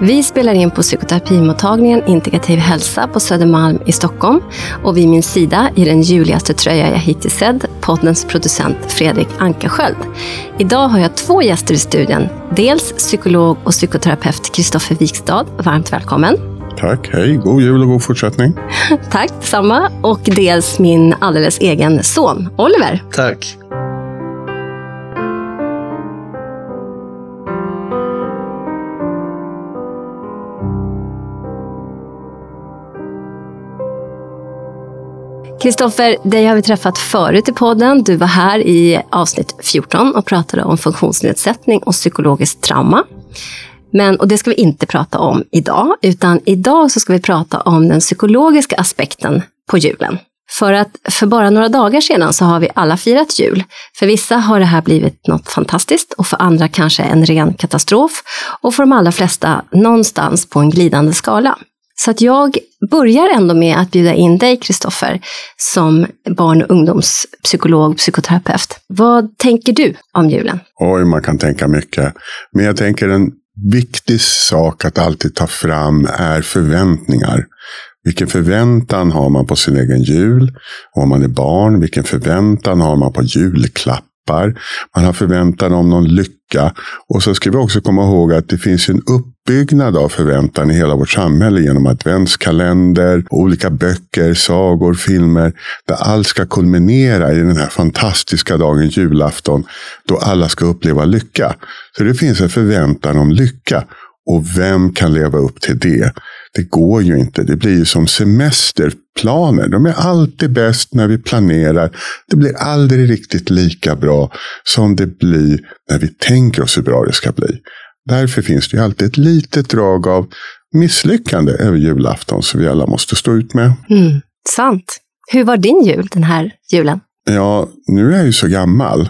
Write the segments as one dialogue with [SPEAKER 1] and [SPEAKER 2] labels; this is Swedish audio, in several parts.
[SPEAKER 1] Vi spelar in på psykoterapimottagningen Integrativ hälsa på Södermalm i Stockholm. Och vid min sida i den juligaste tröja jag hittills sett, poddens producent Fredrik Ankarsköld. Idag har jag två gäster i studion. Dels psykolog och psykoterapeut Kristoffer Wikstad. Varmt välkommen.
[SPEAKER 2] Tack, hej, god jul och god fortsättning.
[SPEAKER 1] Tack detsamma. Och dels min alldeles egen son, Oliver.
[SPEAKER 3] Tack.
[SPEAKER 1] Kristoffer, dig har vi träffat förut i podden. Du var här i avsnitt 14 och pratade om funktionsnedsättning och psykologiskt trauma. Men, och det ska vi inte prata om idag, utan idag så ska vi prata om den psykologiska aspekten på julen. För att för bara några dagar sedan så har vi alla firat jul. För vissa har det här blivit något fantastiskt och för andra kanske en ren katastrof. Och för de allra flesta någonstans på en glidande skala. Så att jag börjar ändå med att bjuda in dig, Kristoffer, som barn och ungdomspsykolog, psykoterapeut. Vad tänker du om julen?
[SPEAKER 2] Oj, man kan tänka mycket. Men jag tänker en viktig sak att alltid ta fram är förväntningar. Vilken förväntan har man på sin egen jul? Om man är barn, vilken förväntan har man på julklapp? Man har förväntan om någon lycka. Och så ska vi också komma ihåg att det finns en uppbyggnad av förväntan i hela vårt samhälle genom adventskalender, olika böcker, sagor, filmer. Där allt ska kulminera i den här fantastiska dagen julafton. Då alla ska uppleva lycka. Så det finns en förväntan om lycka. Och vem kan leva upp till det? Det går ju inte. Det blir ju som semesterplaner. De är alltid bäst när vi planerar. Det blir aldrig riktigt lika bra som det blir när vi tänker oss hur bra det ska bli. Därför finns det ju alltid ett litet drag av misslyckande över julafton som vi alla måste stå ut med.
[SPEAKER 1] Mm, sant. Hur var din jul den här julen?
[SPEAKER 2] Ja, nu är jag ju så gammal.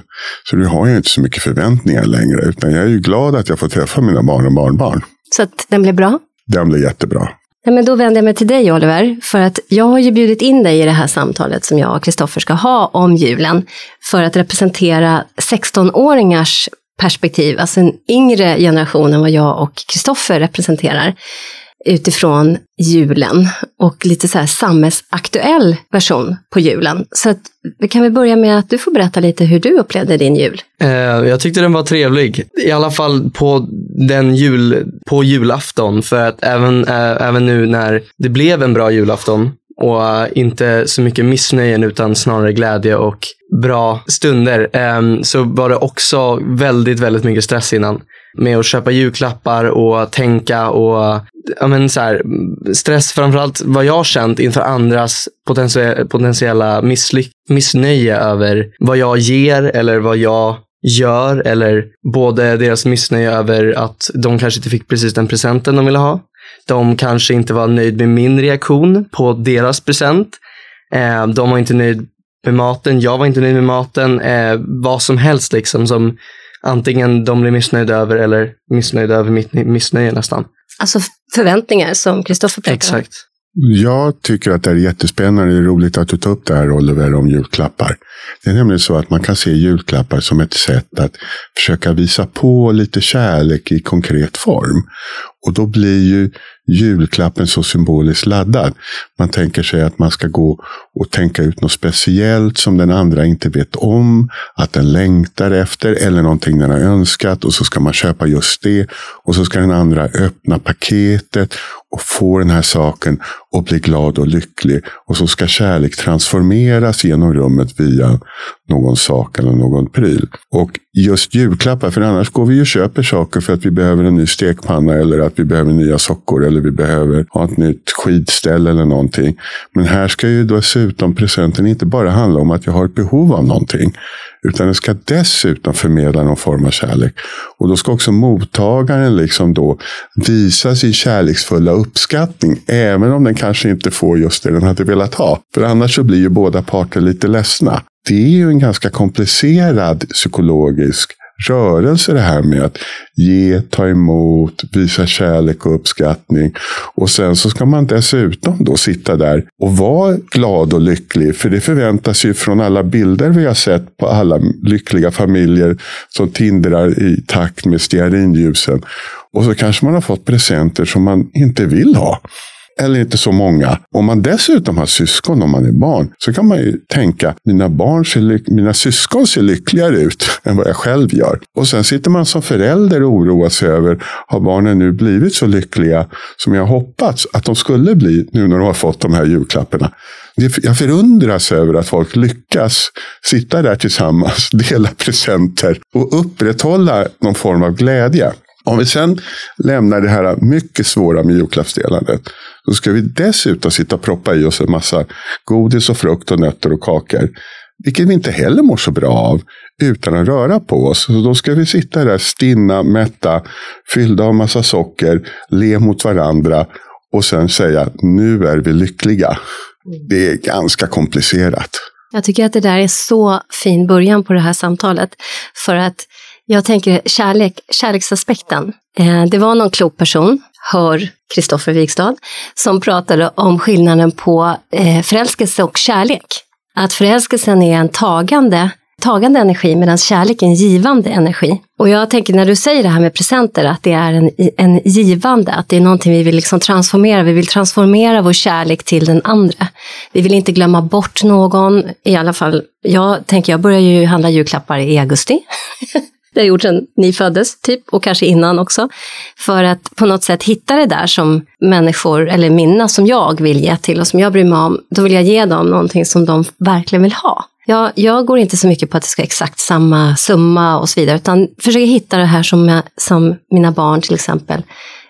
[SPEAKER 2] Så nu har jag inte så mycket förväntningar längre. Utan jag är ju glad att jag får träffa mina barn och barnbarn.
[SPEAKER 1] Så att den blev bra?
[SPEAKER 2] Den blev jättebra.
[SPEAKER 1] Ja, men då vänder jag mig till dig Oliver, för att jag har ju bjudit in dig i det här samtalet som jag och Kristoffer ska ha om julen, för att representera 16-åringars perspektiv, alltså en yngre generation än vad jag och Kristoffer representerar utifrån julen och lite så här samhällsaktuell version på julen. Så att, vi kan väl börja med att du får berätta lite hur du upplevde din jul.
[SPEAKER 3] Eh, jag tyckte den var trevlig, i alla fall på den jul, på julafton, för att även, eh, även nu när det blev en bra julafton och eh, inte så mycket missnöjen utan snarare glädje och bra stunder um, så var det också väldigt, väldigt mycket stress innan med att köpa julklappar och tänka och ja, men så här, stress framförallt vad jag har känt inför andras potentiella missnöje över vad jag ger eller vad jag gör eller både deras missnöje över att de kanske inte fick precis den presenten de ville ha. De kanske inte var nöjd med min reaktion på deras present. Ehm, de var inte nöjd med maten, jag var inte nöjd med maten. Eh, vad som helst liksom som antingen de blir missnöjda över eller missnöjda över mitt missnöje nästan.
[SPEAKER 1] Alltså förväntningar som Kristoffer pratar
[SPEAKER 3] Exakt.
[SPEAKER 2] Jag tycker att det är jättespännande. Det är roligt att du tar upp det här Oliver om julklappar. Det är nämligen så att man kan se julklappar som ett sätt att försöka visa på lite kärlek i konkret form. Och då blir ju julklappen så symboliskt laddad. Man tänker sig att man ska gå och tänka ut något speciellt som den andra inte vet om, att den längtar efter eller någonting den har önskat och så ska man köpa just det. Och så ska den andra öppna paketet och få den här saken och bli glad och lycklig. Och så ska kärlek transformeras genom rummet via någon sak eller någon pryl. Och just julklappar, för annars går vi och köper saker för att vi behöver en ny stekpanna eller att vi behöver nya sockor eller vi behöver ha ett nytt skidställ eller någonting. Men här ska ju dessutom presenten inte bara handla om att jag har ett behov av någonting. Utan den ska dessutom förmedla någon form av kärlek. Och då ska också mottagaren liksom då visa sin kärleksfulla uppskattning. Även om den kanske inte får just det den hade velat ha. För annars så blir ju båda parter lite ledsna. Det är ju en ganska komplicerad psykologisk rörelse det här med att ge, ta emot, visa kärlek och uppskattning. Och sen så ska man dessutom då sitta där och vara glad och lycklig. För det förväntas ju från alla bilder vi har sett på alla lyckliga familjer som tindrar i takt med stearinljusen. Och så kanske man har fått presenter som man inte vill ha eller inte så många. Om man dessutom har syskon om man är barn så kan man ju tänka mina, barn ser mina syskon ser lyckligare ut än vad jag själv gör. Och sen sitter man som förälder och oroar sig över har barnen nu blivit så lyckliga som jag hoppats att de skulle bli nu när de har fått de här julklapparna. Jag förundras över att folk lyckas sitta där tillsammans, dela presenter och upprätthålla någon form av glädje. Om vi sen lämnar det här mycket svåra med julklappsdelandet. Så ska vi dessutom sitta och proppa i oss en massa godis och frukt och nötter och kakor. Vilket vi inte heller mår så bra av utan att röra på oss. Så då ska vi sitta där stinna, mätta, fyllda av massa socker, le mot varandra och sen säga nu är vi lyckliga. Det är ganska komplicerat.
[SPEAKER 1] Jag tycker att det där är så fin början på det här samtalet. För att jag tänker kärlek, kärleksaspekten. Eh, det var någon klok person, hör Kristoffer Wikstad, som pratade om skillnaden på eh, förälskelse och kärlek. Att förälskelsen är en tagande, tagande energi medan kärlek är en givande energi. Och jag tänker när du säger det här med presenter, att det är en, en givande, att det är någonting vi vill liksom transformera. Vi vill transformera vår kärlek till den andra. Vi vill inte glömma bort någon, i alla fall, jag tänker jag börjar ju handla julklappar i augusti. Det har jag gjort sedan ni föddes, typ, och kanske innan också. För att på något sätt hitta det där som människor, eller minna som jag vill ge till och som jag bryr mig om. Då vill jag ge dem någonting som de verkligen vill ha. Jag, jag går inte så mycket på att det ska exakt samma summa och så vidare, utan försöker hitta det här som, jag, som mina barn till exempel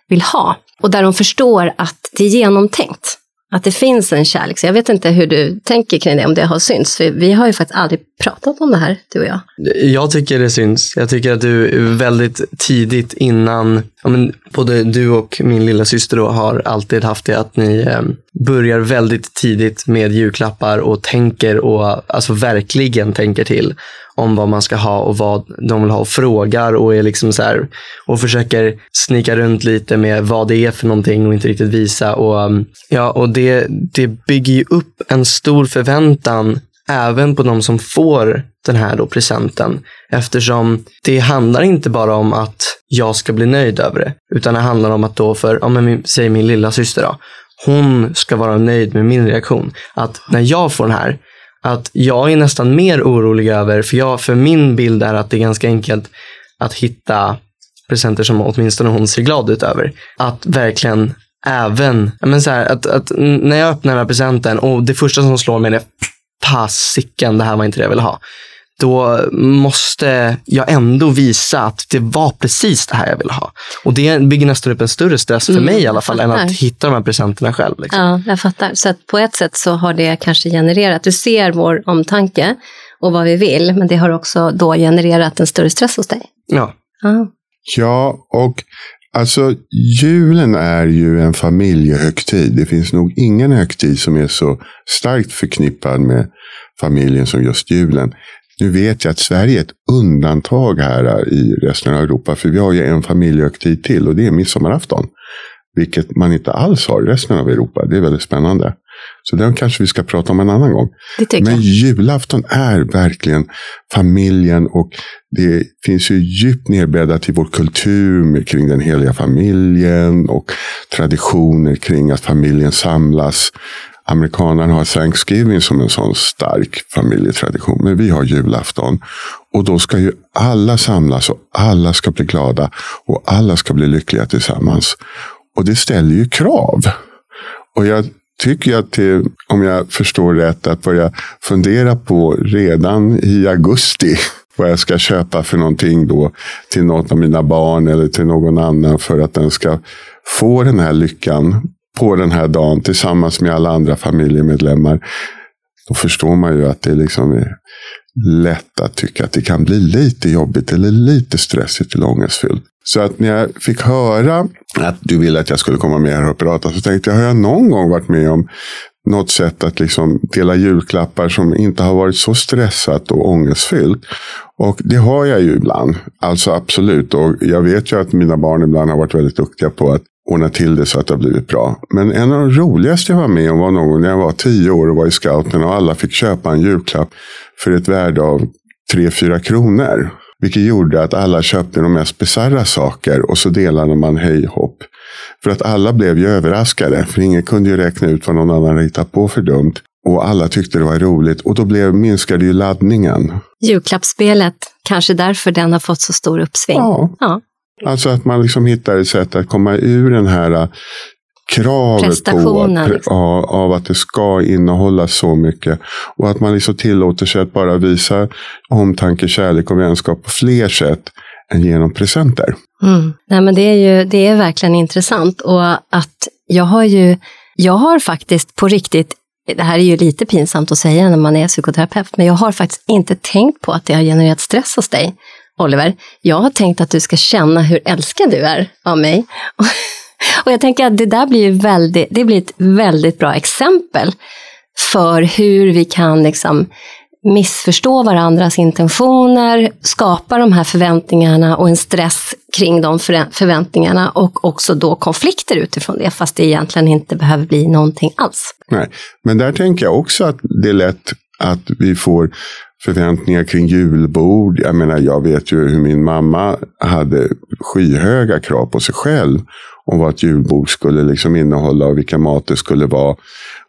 [SPEAKER 1] vill ha. Och där de förstår att det är genomtänkt. Att det finns en kärlek. Så jag vet inte hur du tänker kring det, om det har synts. För vi har ju faktiskt aldrig pratat om det här, du och jag.
[SPEAKER 3] Jag tycker det syns. Jag tycker att du väldigt tidigt innan, ja, men både du och min lilla syster då har alltid haft det att ni eh, börjar väldigt tidigt med julklappar och tänker och alltså verkligen tänker till om vad man ska ha och vad de vill ha och frågar och är liksom så här, och försöker snika runt lite med vad det är för någonting och inte riktigt visa. Och, um, ja, och det, det bygger ju upp en stor förväntan även på de som får den här då presenten. Eftersom det handlar inte bara om att jag ska bli nöjd över det, utan det handlar om att då för, om jag säg min lilla syster då, hon ska vara nöjd med min reaktion. Att när jag får den här, att jag är nästan mer orolig över, för, jag, för min bild är att det är ganska enkelt att hitta presenter som åtminstone hon ser glad ut över. Att verkligen även, men så här, att, att när jag öppnar den här presenten och det första som slår mig är fasiken det här var inte det jag ville ha då måste jag ändå visa att det var precis det här jag ville ha. Och det bygger nästan upp en större stress för mm, mig i alla fall än att hitta de här presenterna själv. Liksom.
[SPEAKER 1] Ja, jag fattar. Så att på ett sätt så har det kanske genererat, du ser vår omtanke och vad vi vill, men det har också då genererat en större stress hos dig.
[SPEAKER 3] Ja.
[SPEAKER 2] Ja, ja och Alltså, julen är ju en familjehögtid. Det finns nog ingen högtid som är så starkt förknippad med familjen som just julen. Nu vet jag att Sverige är ett undantag här i resten av Europa. För vi har ju en familjehögtid till och det är midsommarafton. Vilket man inte alls har i resten av Europa. Det är väldigt spännande. Så den kanske vi ska prata om en annan gång. Men julafton är verkligen familjen och det finns ju djupt nedbäddat i vår kultur kring den heliga familjen och traditioner kring att familjen samlas amerikanerna har Thanksgiving som en sån stark familjetradition. Men vi har julafton. Och då ska ju alla samlas och alla ska bli glada. Och alla ska bli lyckliga tillsammans. Och det ställer ju krav. Och jag tycker att det, om jag förstår rätt, att börja fundera på redan i augusti vad jag ska köpa för någonting då till något av mina barn eller till någon annan för att den ska få den här lyckan på den här dagen tillsammans med alla andra familjemedlemmar. Då förstår man ju att det liksom är lätt att tycka att det kan bli lite jobbigt eller lite stressigt eller ångestfyllt. Så att när jag fick höra att du ville att jag skulle komma med här och prata så tänkte jag, har jag någon gång varit med om något sätt att liksom dela julklappar som inte har varit så stressat och ångestfyllt. Och det har jag ju ibland. Alltså absolut. Och jag vet ju att mina barn ibland har varit väldigt duktiga på att ordna till det så att det har blivit bra. Men en av de roligaste jag var med om var någon gång när jag var tio år och var i scouten och alla fick köpa en julklapp för ett värde av tre fyra kronor. Vilket gjorde att alla köpte de mest bisarra saker och så delade man hej hopp. För att alla blev ju överraskade, för ingen kunde ju räkna ut vad någon annan hittat på för dumt. Och alla tyckte det var roligt och då blev, minskade ju laddningen.
[SPEAKER 1] Julklappsspelet, kanske därför den har fått så stor uppsving.
[SPEAKER 2] Ja.
[SPEAKER 1] Ja.
[SPEAKER 2] Alltså att man liksom hittar ett sätt att komma ur den här äh, kravet på att,
[SPEAKER 1] liksom.
[SPEAKER 2] ja, av att det ska innehålla så mycket. Och att man liksom tillåter sig att bara visa omtanke, kärlek och vänskap på fler sätt än genom presenter.
[SPEAKER 1] Mm. Nej, men det, är ju, det är verkligen intressant och att jag har ju, jag har faktiskt på riktigt, det här är ju lite pinsamt att säga när man är psykoterapeut, men jag har faktiskt inte tänkt på att det har genererat stress hos dig, Oliver. Jag har tänkt att du ska känna hur älskad du är av mig. Och jag tänker att det där blir ju väldigt, det blir ett väldigt bra exempel för hur vi kan liksom missförstå varandras intentioner, skapa de här förväntningarna och en stress kring de förväntningarna och också då konflikter utifrån det, fast det egentligen inte behöver bli någonting alls.
[SPEAKER 2] Nej. Men där tänker jag också att det är lätt att vi får förväntningar kring julbord. Jag menar, jag vet ju hur min mamma hade skyhöga krav på sig själv om vad ett julbord skulle liksom innehålla och vilka mat det skulle vara.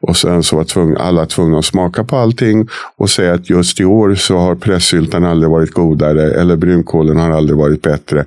[SPEAKER 2] Och sen så var tvung, alla tvungna att smaka på allting och säga att just i år så har pressyltan aldrig varit godare eller brunkålen har aldrig varit bättre.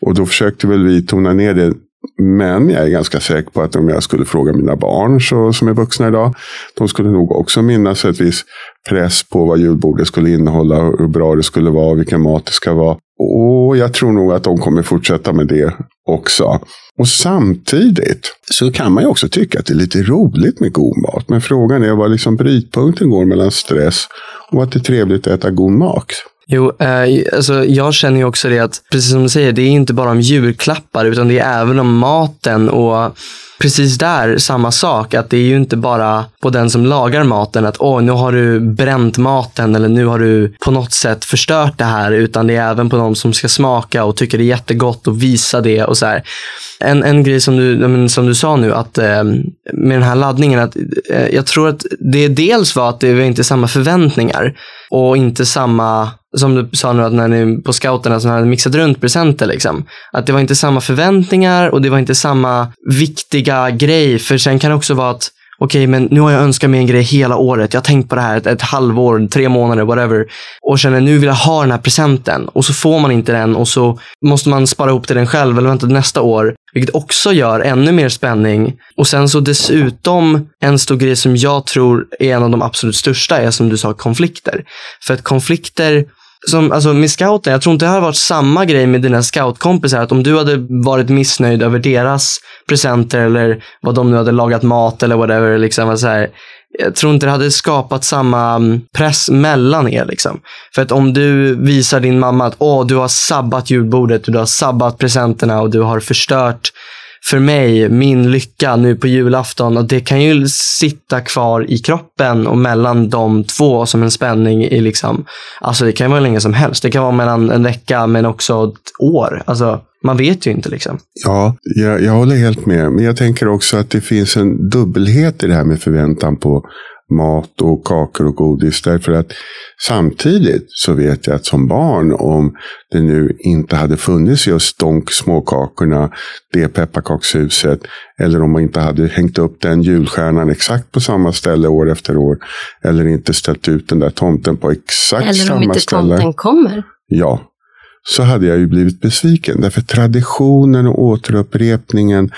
[SPEAKER 2] Och då försökte väl vi tona ner det men jag är ganska säker på att om jag skulle fråga mina barn så, som är vuxna idag, de skulle nog också minnas ett viss press på vad julbordet skulle innehålla, hur bra det skulle vara, vilken mat det ska vara. Och jag tror nog att de kommer fortsätta med det också. Och samtidigt så kan man ju också tycka att det är lite roligt med god mat. Men frågan är var liksom brytpunkten går mellan stress och att det är trevligt att äta god mat.
[SPEAKER 3] Jo, eh, alltså jag känner ju också det att, precis som du säger, det är inte bara om julklappar utan det är även om maten och precis där samma sak. Att det är ju inte bara på den som lagar maten att åh, nu har du bränt maten eller nu har du på något sätt förstört det här. Utan det är även på de som ska smaka och tycker det är jättegott och visa det och så här. En, en grej som du, som du sa nu, att eh, med den här laddningen, att eh, jag tror att det dels var att det var inte samma förväntningar och inte samma, som du sa nu att när ni på scouterna som hade mixat runt presenter liksom. Att det var inte samma förväntningar och det var inte samma viktiga grej. För sen kan det också vara att okej, men nu har jag önskat mig en grej hela året. Jag har tänkt på det här ett, ett halvår, tre månader, whatever. Och känner nu vill jag ha den här presenten. Och så får man inte den och så måste man spara ihop till den själv eller vänta till nästa år. Vilket också gör ännu mer spänning. Och sen så dessutom en stor grej som jag tror är en av de absolut största är som du sa konflikter. För att konflikter som, alltså med scouten, jag tror inte det hade varit samma grej med dina scoutkompisar. Att om du hade varit missnöjd över deras presenter eller vad de nu hade lagat mat eller whatever. Liksom, alltså, så här, jag tror inte det hade skapat samma mm, press mellan er. Liksom. För att om du visar din mamma att Åh, du har sabbat julbordet, du har sabbat presenterna och du har förstört för mig, min lycka nu på julafton, och det kan ju sitta kvar i kroppen och mellan de två som en spänning i liksom, alltså det kan vara länge som helst. Det kan vara mellan en vecka men också ett år. Alltså, man vet ju inte liksom.
[SPEAKER 2] Ja, jag, jag håller helt med. Men jag tänker också att det finns en dubbelhet i det här med förväntan på mat och kakor och godis. Därför att samtidigt så vet jag att som barn, om det nu inte hade funnits just de småkakorna, det pepparkakshuset, eller om man inte hade hängt upp den julstjärnan exakt på samma ställe år efter år, eller inte ställt ut den där tomten på exakt
[SPEAKER 1] Eller
[SPEAKER 2] samma
[SPEAKER 1] om inte
[SPEAKER 2] ställe.
[SPEAKER 1] tomten kommer.
[SPEAKER 2] Ja, så hade jag ju blivit besviken. Därför traditionen och återupprepningen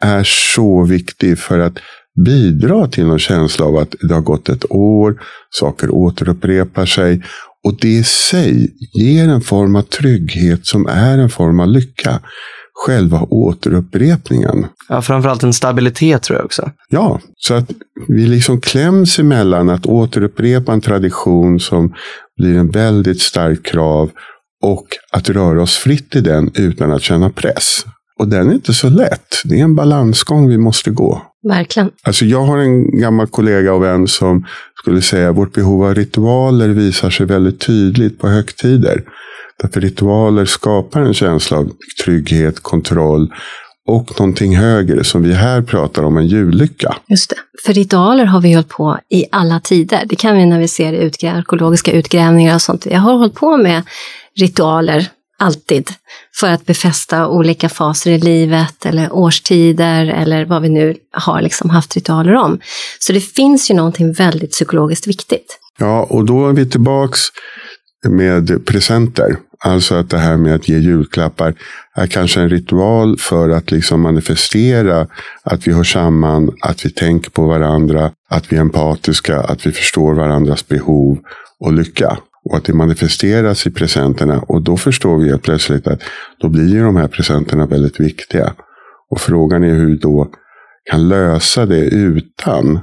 [SPEAKER 2] är så viktig för att bidra till någon känsla av att det har gått ett år, saker återupprepar sig. Och det i sig ger en form av trygghet som är en form av lycka. Själva återupprepningen.
[SPEAKER 3] Ja, framförallt en stabilitet tror jag också.
[SPEAKER 2] Ja, så att vi liksom kläms emellan att återupprepa en tradition som blir en väldigt stark krav och att röra oss fritt i den utan att känna press. Och den är inte så lätt. Det är en balansgång vi måste gå.
[SPEAKER 1] Verkligen.
[SPEAKER 2] Alltså jag har en gammal kollega och vän som skulle säga att vårt behov av ritualer visar sig väldigt tydligt på högtider. Därför ritualer skapar en känsla av trygghet, kontroll och någonting högre som vi här pratar om, en jullycka.
[SPEAKER 1] Just det. För ritualer har vi hållit på i alla tider. Det kan vi när vi ser utgrä arkeologiska utgrävningar och sånt. Vi har hållit på med ritualer alltid för att befästa olika faser i livet eller årstider eller vad vi nu har liksom haft ritualer om. Så det finns ju någonting väldigt psykologiskt viktigt.
[SPEAKER 2] Ja, och då är vi tillbaks med presenter. Alltså att det här med att ge julklappar är kanske en ritual för att liksom manifestera att vi hör samman, att vi tänker på varandra, att vi är empatiska, att vi förstår varandras behov och lycka. Och att det manifesteras i presenterna. Och då förstår vi helt plötsligt att då blir ju de här presenterna väldigt viktiga. Och frågan är hur vi då kan lösa det utan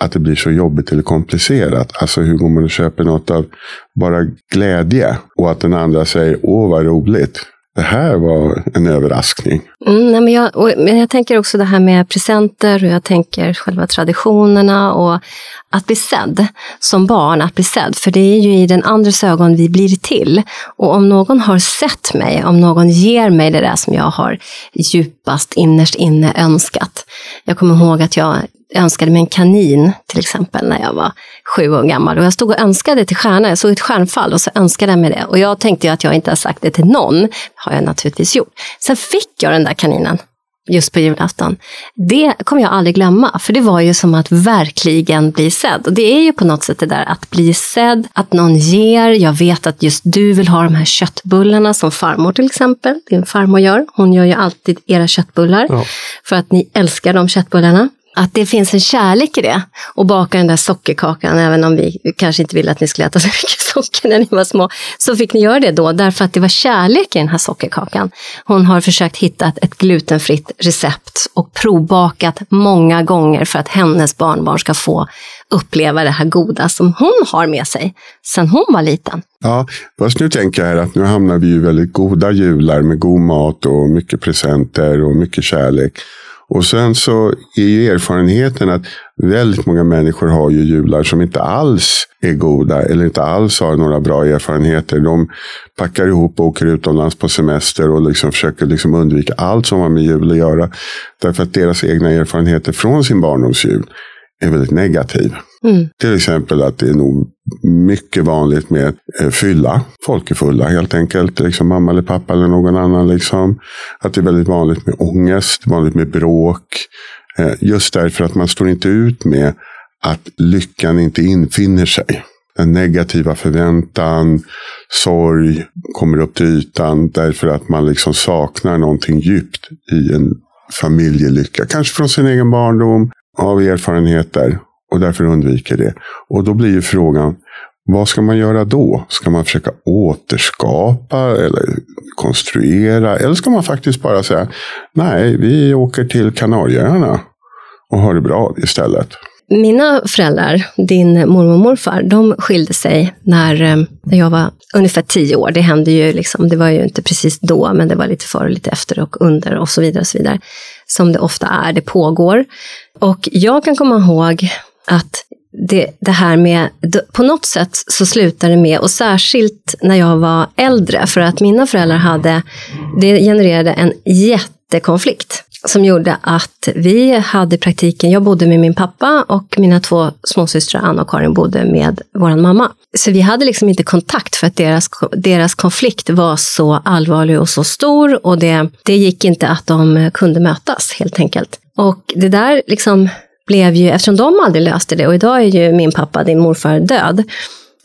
[SPEAKER 2] att det blir så jobbigt eller komplicerat. Alltså hur går man och köper något av bara glädje och att den andra säger åh vad roligt. Det här var en överraskning.
[SPEAKER 1] Mm, nej, men, jag, och, men jag tänker också det här med presenter och jag tänker själva traditionerna och att bli sedd som barn, att bli sedd. För det är ju i den andres ögon vi blir till. Och om någon har sett mig, om någon ger mig det där som jag har djupast innerst inne önskat. Jag kommer ihåg att jag önskade mig en kanin till exempel när jag var sju år gammal. Och jag stod och önskade till stjärnan, jag såg ett stjärnfall och så önskade jag mig det. Och jag tänkte ju att jag inte har sagt det till någon, har jag naturligtvis gjort. Sen fick jag den där kaninen just på julafton. Det kommer jag aldrig glömma, för det var ju som att verkligen bli sedd. Och det är ju på något sätt det där att bli sedd, att någon ger. Jag vet att just du vill ha de här köttbullarna som farmor till exempel, din farmor gör. Hon gör ju alltid era köttbullar
[SPEAKER 3] Ja.
[SPEAKER 1] för att ni älskar de köttbullarna. Att det finns en kärlek i det. Och baka den där sockerkakan, även om vi kanske inte ville att ni skulle äta så mycket socker när ni var små, så fick ni göra det då, därför att det var kärlek i den här sockerkakan. Hon har försökt hitta ett glutenfritt recept och provbakat många gånger för att hennes barnbarn ska få uppleva det här goda som hon har med sig sedan hon var liten.
[SPEAKER 2] Ja, fast nu tänker jag här att nu hamnar vi i väldigt goda jular med god mat och mycket presenter och mycket kärlek. Och sen så är ju erfarenheten att väldigt många människor har ju jular som inte alls är goda eller inte alls har några bra erfarenheter. De packar ihop och åker utomlands på semester och liksom försöker liksom undvika allt som har med jul att göra. Därför att deras egna erfarenheter från sin barndomsjul är väldigt negativ.
[SPEAKER 1] Mm.
[SPEAKER 2] Till exempel att det är nog mycket vanligt med eh, fylla. Folk är fulla helt enkelt. Liksom mamma eller pappa eller någon annan. Liksom. Att det är väldigt vanligt med ångest, vanligt med bråk. Eh, just därför att man står inte ut med att lyckan inte infinner sig. Den negativa förväntan, sorg kommer upp till ytan därför att man liksom saknar någonting djupt i en familjelycka. Kanske från sin egen barndom, av erfarenheter och därför undviker det. Och då blir ju frågan, vad ska man göra då? Ska man försöka återskapa eller konstruera? Eller ska man faktiskt bara säga, nej, vi åker till Kanarieöarna och har det bra istället?
[SPEAKER 1] Mina föräldrar, din mormor och morfar, de skilde sig när, eh, när jag var ungefär tio år. Det hände ju liksom, det var ju inte precis då, men det var lite före lite efter och under och så vidare. och så vidare. Som det ofta är, det pågår. Och jag kan komma ihåg att det, det här med, på något sätt så slutade det med, och särskilt när jag var äldre, för att mina föräldrar hade, det genererade en jättekonflikt som gjorde att vi hade praktiken, jag bodde med min pappa och mina två småsystrar Anna och Karin bodde med vår mamma. Så vi hade liksom inte kontakt för att deras, deras konflikt var så allvarlig och så stor och det, det gick inte att de kunde mötas helt enkelt. Och det där liksom blev ju, eftersom de aldrig löste det och idag är ju min pappa, din morfar, död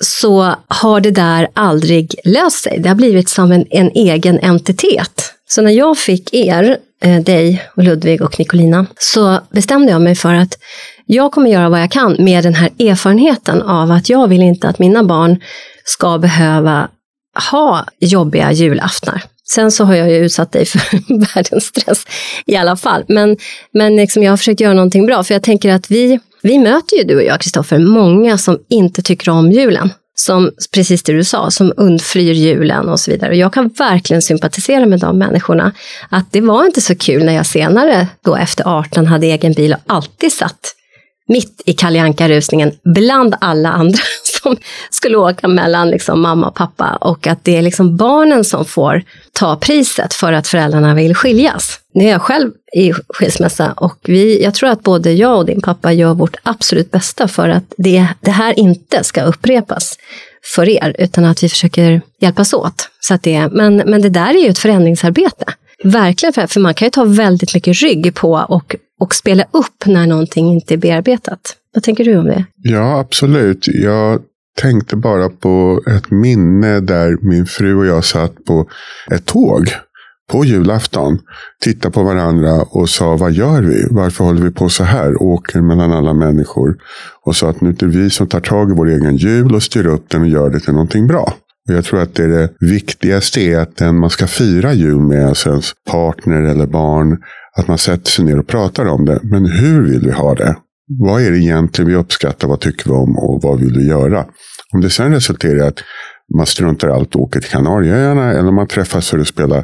[SPEAKER 1] så har det där aldrig löst sig. Det har blivit som en, en egen entitet. Så när jag fick er, eh, dig och Ludvig och Nicolina, så bestämde jag mig för att jag kommer göra vad jag kan med den här erfarenheten av att jag vill inte att mina barn ska behöva ha jobbiga julaftnar. Sen så har jag ju utsatt dig för världens stress i alla fall. Men, men liksom jag har försökt göra någonting bra, för jag tänker att vi, vi möter ju du och jag, Kristoffer, många som inte tycker om julen som, precis det du sa, som undflyr julen och så vidare. Och jag kan verkligen sympatisera med de människorna. Att det var inte så kul när jag senare, då efter 18, hade egen bil och alltid satt mitt i Kalle rusningen bland alla andra som skulle åka mellan liksom mamma och pappa. Och att det är liksom barnen som får ta priset för att föräldrarna vill skiljas. Nu är jag själv i skilsmässa och vi, jag tror att både jag och din pappa gör vårt absolut bästa för att det, det här inte ska upprepas för er, utan att vi försöker hjälpas åt. Så att det, men, men det där är ju ett förändringsarbete. Verkligen, för, för man kan ju ta väldigt mycket rygg på och, och spela upp när någonting inte är bearbetat. Vad tänker du om det?
[SPEAKER 2] Ja, absolut. Jag tänkte bara på ett minne där min fru och jag satt på ett tåg på julafton, tittade på varandra och sa vad gör vi? Varför håller vi på så här? Åker mellan alla människor. Och sa att nu är det vi som tar tag i vår egen jul och styr upp den och gör det till någonting bra. Och jag tror att det, är det viktigaste är att den man ska fira jul med, alltså ens partner eller barn, att man sätter sig ner och pratar om det. Men hur vill vi ha det? Vad är det egentligen vi uppskattar? Vad tycker vi om och vad vill vi göra? Om det sen resulterar i att man struntar allt och åker till Kanarieöarna eller om man träffas för att spela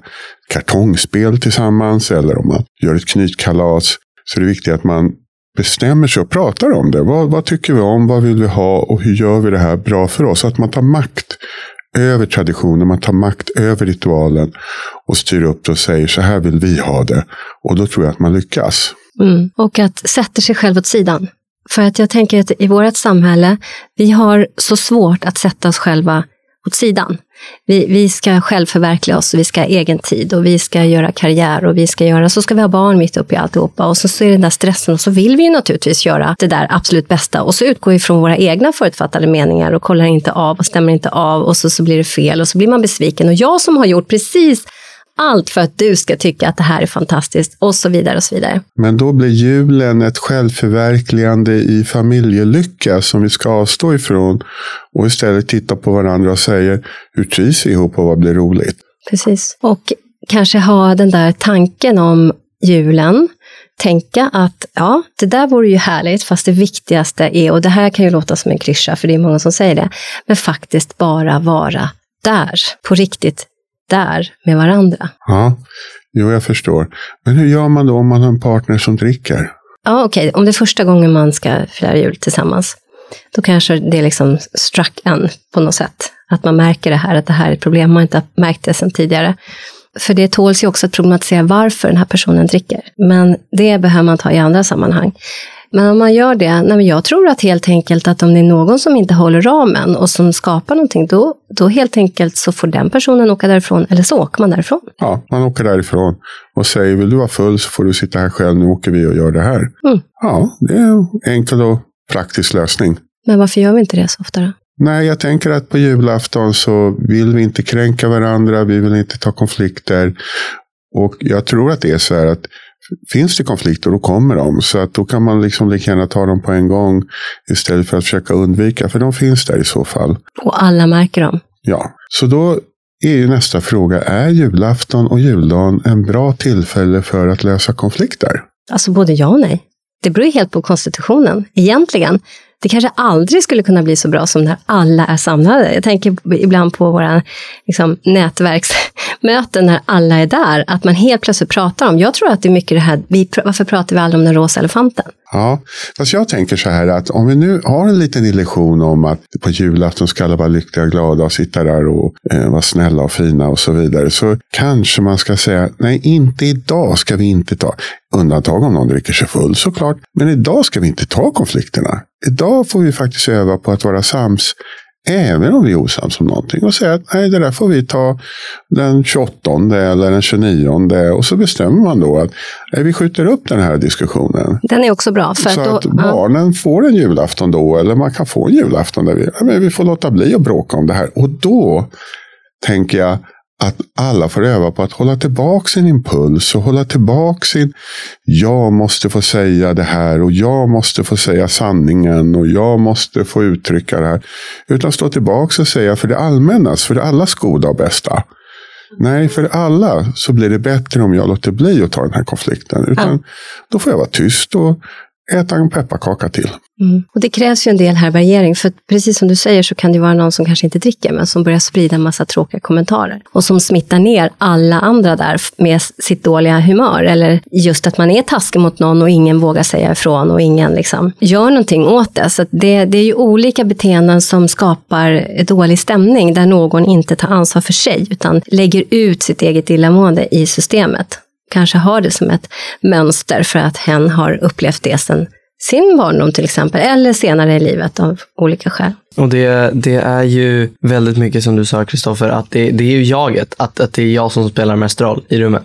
[SPEAKER 2] kartongspel tillsammans eller om man gör ett knytkalas. Så det är viktigt att man bestämmer sig och pratar om det. Vad, vad tycker vi om? Vad vill vi ha? Och hur gör vi det här bra för oss? Att man tar makt över traditionen, man tar makt över ritualen och styr upp det och säger så här vill vi ha det. Och då tror jag att man lyckas.
[SPEAKER 1] Mm. Och att sätta sig själv åt sidan. För att jag tänker att i vårt samhälle, vi har så svårt att sätta oss själva åt sidan. Vi, vi ska självförverkliga oss och vi ska ha egen tid och vi ska göra karriär och vi ska göra, så ska vi ha barn mitt uppe i alltihopa och så, så är det den där stressen och så vill vi ju naturligtvis göra det där absolut bästa och så utgår vi från våra egna förutfattade meningar och kollar inte av och stämmer inte av och så, så blir det fel och så blir man besviken och jag som har gjort precis allt för att du ska tycka att det här är fantastiskt och så vidare och så vidare.
[SPEAKER 2] Men då blir julen ett självförverkligande i familjelycka som vi ska avstå ifrån och istället titta på varandra och säga hur trivs vi ihop och vad blir roligt?
[SPEAKER 1] Precis. Och kanske ha den där tanken om julen tänka att ja, det där vore ju härligt, fast det viktigaste är, och det här kan ju låta som en klyscha, för det är många som säger det, men faktiskt bara vara där, på riktigt där med varandra.
[SPEAKER 2] Ja, jo jag förstår. Men hur gör man då om man har en partner som dricker?
[SPEAKER 1] Ja, okej, okay. om det är första gången man ska fira jul tillsammans, då kanske det liksom struck en på något sätt. Att man märker det här, att det här är ett problem, man inte har märkt det sedan tidigare. För det tåls ju också att problematisera varför den här personen dricker. Men det behöver man ta i andra sammanhang. Men om man gör det, nej jag tror att helt enkelt att om det är någon som inte håller ramen och som skapar någonting, då, då helt enkelt så får den personen åka därifrån, eller så åker man därifrån.
[SPEAKER 2] Ja, man åker därifrån och säger, vill du vara full så får du sitta här själv, nu åker vi och gör det här. Mm. Ja, det är en enkel och praktisk lösning.
[SPEAKER 1] Men varför gör vi inte det så ofta då?
[SPEAKER 2] Nej, jag tänker att på julafton så vill vi inte kränka varandra, vi vill inte ta konflikter. Och jag tror att det är så här att finns det konflikter, då kommer de. Så att då kan man liksom lika gärna ta dem på en gång istället för att försöka undvika, för de finns där i så fall.
[SPEAKER 1] Och alla märker dem.
[SPEAKER 2] Ja, så då är ju nästa fråga, är julafton och juldagen en bra tillfälle för att lösa konflikter?
[SPEAKER 1] Alltså både ja och nej. Det beror helt på konstitutionen, egentligen det kanske aldrig skulle kunna bli så bra som när alla är samlade. Jag tänker ibland på våra liksom, Möten när alla är där, att man helt plötsligt pratar om, jag tror att det är mycket det här, vi, varför pratar vi aldrig om den rosa elefanten?
[SPEAKER 2] Ja, fast jag tänker så här att om vi nu har en liten illusion om att på julafton ska alla vara lyckliga och glada och sitta där och eh, vara snälla och fina och så vidare. Så kanske man ska säga, nej inte idag ska vi inte ta. Undantag om någon dricker sig full såklart. Men idag ska vi inte ta konflikterna. Idag får vi faktiskt öva på att vara sams. Även om vi är osams om någonting. Och säga att nej, det där får vi ta den 28 eller den 29. Och så bestämmer man då att nej, vi skjuter upp den här diskussionen.
[SPEAKER 1] Den är också bra. För
[SPEAKER 2] så
[SPEAKER 1] att, då,
[SPEAKER 2] att barnen ja. får en julafton då. Eller man kan få en julafton där vi, nej, vi får låta bli att bråka om det här. Och då tänker jag att alla får öva på att hålla tillbaka sin impuls och hålla tillbaka sin jag måste få säga det här och jag måste få säga sanningen och jag måste få uttrycka det här. Utan stå tillbaka och säga för det allmännas, för det allas goda och bästa. Nej, för alla så blir det bättre om jag låter bli att ta den här konflikten. Utan ja. Då får jag vara tyst och äta en pepparkaka till.
[SPEAKER 1] Mm. Och det krävs ju en del härbärgering, för precis som du säger så kan det vara någon som kanske inte dricker, men som börjar sprida en massa tråkiga kommentarer. Och som smittar ner alla andra där med sitt dåliga humör. Eller just att man är taskig mot någon och ingen vågar säga ifrån och ingen liksom gör någonting åt det. Så det, det är ju olika beteenden som skapar dålig stämning, där någon inte tar ansvar för sig, utan lägger ut sitt eget illamående i systemet kanske har det som ett mönster för att hen har upplevt det sen sin barndom till exempel, eller senare i livet av olika skäl.
[SPEAKER 3] Och det, det är ju väldigt mycket som du sa Kristoffer, att det, det är ju jaget, att, att det är jag som spelar mest roll i rummet.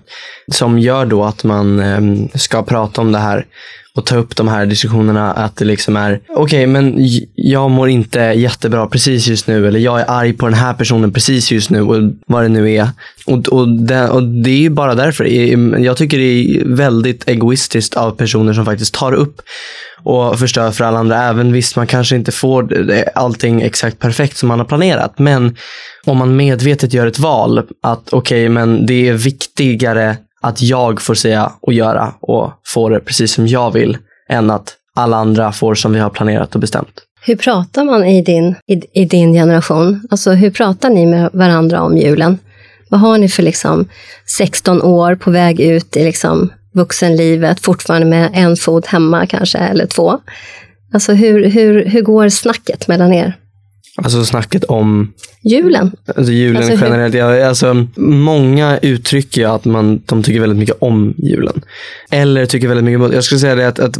[SPEAKER 3] Som gör då att man eh, ska prata om det här och ta upp de här diskussionerna att det liksom är okej okay, men jag mår inte jättebra precis just nu eller jag är arg på den här personen precis just nu och vad det nu är. Och, och, det, och det är ju bara därför. Jag tycker det är väldigt egoistiskt av personer som faktiskt tar upp och förstör för alla andra. Även visst, man kanske inte får allting exakt perfekt som man har planerat. Men om man medvetet gör ett val att okej, okay, men det är viktigare att jag får säga och göra och få det precis som jag vill än att alla andra får som vi har planerat och bestämt.
[SPEAKER 1] Hur pratar man i din, i, i din generation? Alltså hur pratar ni med varandra om julen? Vad har ni för liksom 16 år på väg ut i liksom vuxenlivet, fortfarande med en fot hemma kanske, eller två? Alltså hur, hur, hur går snacket mellan er?
[SPEAKER 3] Alltså snacket om
[SPEAKER 1] julen.
[SPEAKER 3] Alltså julen alltså, generellt. Ja, alltså, många uttrycker att man, de tycker väldigt mycket om julen. Eller tycker väldigt mycket om, jag skulle säga det att, att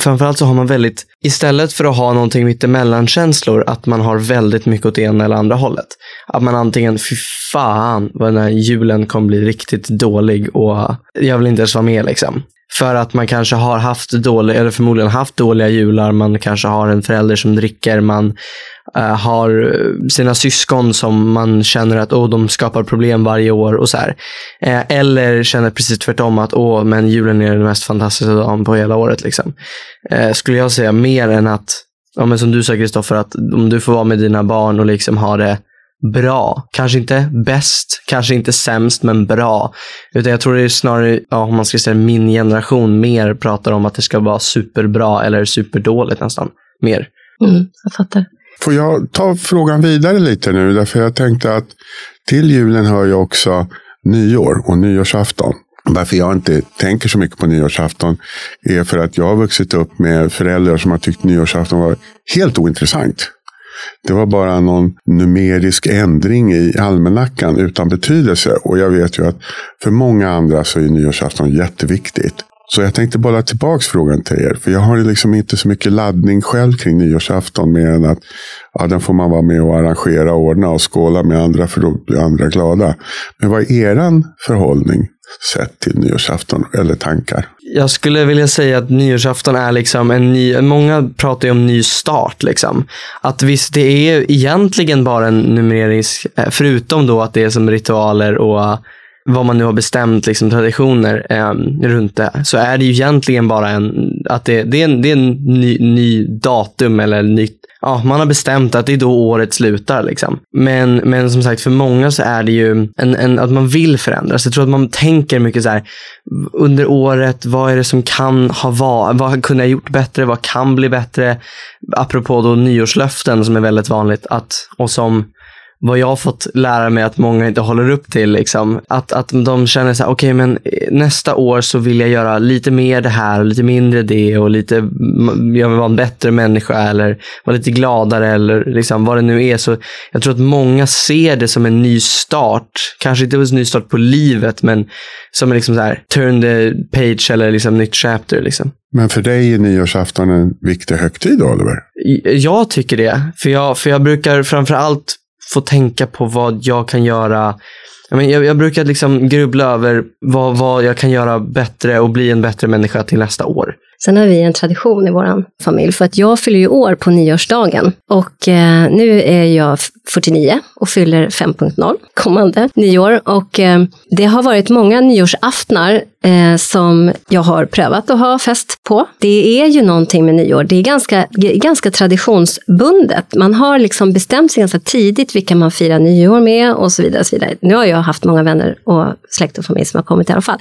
[SPEAKER 3] framförallt så har man väldigt, istället för att ha någonting mittemellan-känslor, att man har väldigt mycket åt ena eller andra hållet. Att man antingen, fy fan vad den här julen kommer bli riktigt dålig och jag vill inte ens vara med liksom. För att man kanske har haft dåliga, eller förmodligen haft dåliga jular, man kanske har en förälder som dricker, man uh, har sina syskon som man känner att oh, de skapar problem varje år och så här. Uh, eller känner precis tvärtom att oh, men julen är den mest fantastiska dagen på hela året. Liksom. Uh, skulle jag säga mer än att, ja, men som du sa Kristoffer, att om du får vara med dina barn och liksom ha det bra. Kanske inte bäst, kanske inte sämst, men bra. Utan jag tror det är snarare, ja, om man ska säga min generation, mer pratar om att det ska vara superbra eller superdåligt nästan. Mer.
[SPEAKER 1] Mm, jag fattar.
[SPEAKER 2] Får jag ta frågan vidare lite nu? Därför jag tänkte att till julen hör ju också nyår och nyårsafton. Varför jag inte tänker så mycket på nyårsafton är för att jag har vuxit upp med föräldrar som har tyckt nyårsafton var helt ointressant. Det var bara någon numerisk ändring i almanackan utan betydelse. Och jag vet ju att för många andra så är nyårsafton jätteviktigt. Så jag tänkte bolla tillbaka frågan till er. För jag har liksom inte så mycket laddning själv kring nyårsafton. Mer än att ja, den får man vara med och arrangera och ordna och skåla med andra för då blir andra glada. Men vad är eran förhållning sett till nyårsafton eller tankar?
[SPEAKER 3] Jag skulle vilja säga att nyårsafton är liksom en ny, många pratar ju om ny start liksom. Att visst, det är egentligen bara en numerisk, förutom då att det är som ritualer och vad man nu har bestämt, liksom traditioner eh, runt det, så är det ju egentligen bara en, att det, det är en, det är en ny, ny datum eller nytt ja, man har bestämt att det är då året slutar. Liksom. Men, men som sagt, för många så är det ju en, en, att man vill förändras. Jag tror att man tänker mycket så här, under året, vad är det som kan ha varit, vad kunde jag gjort bättre, vad kan bli bättre? Apropå då nyårslöften som är väldigt vanligt att, och som vad jag har fått lära mig att många inte håller upp till. Liksom. Att, att de känner så här, okej okay, men nästa år så vill jag göra lite mer det här och lite mindre det och lite, jag vill vara en bättre människa eller vara lite gladare eller liksom vad det nu är. Så jag tror att många ser det som en ny start. Kanske inte en ny start på livet men som en liksom så här, turn the page eller liksom nytt chapter. Liksom.
[SPEAKER 2] Men för dig är nyårsafton en viktig högtid Oliver?
[SPEAKER 3] Jag tycker det. För jag, för jag brukar framför allt få tänka på vad jag kan göra. Jag, men, jag, jag brukar liksom grubbla över vad, vad jag kan göra bättre och bli en bättre människa till nästa år.
[SPEAKER 1] Sen har vi en tradition i vår familj, för att jag fyller ju år på nyårsdagen. Och eh, nu är jag 49 och fyller 5.0 kommande nyår. Och eh, det har varit många nyårsaftnar eh, som jag har prövat att ha fest på. Det är ju någonting med nyår, det är ganska, ganska traditionsbundet. Man har liksom bestämt sig ganska tidigt vilka man firar nyår med och så vidare. Och så vidare. Nu har jag haft många vänner och släkt och familj som har kommit i alla fall.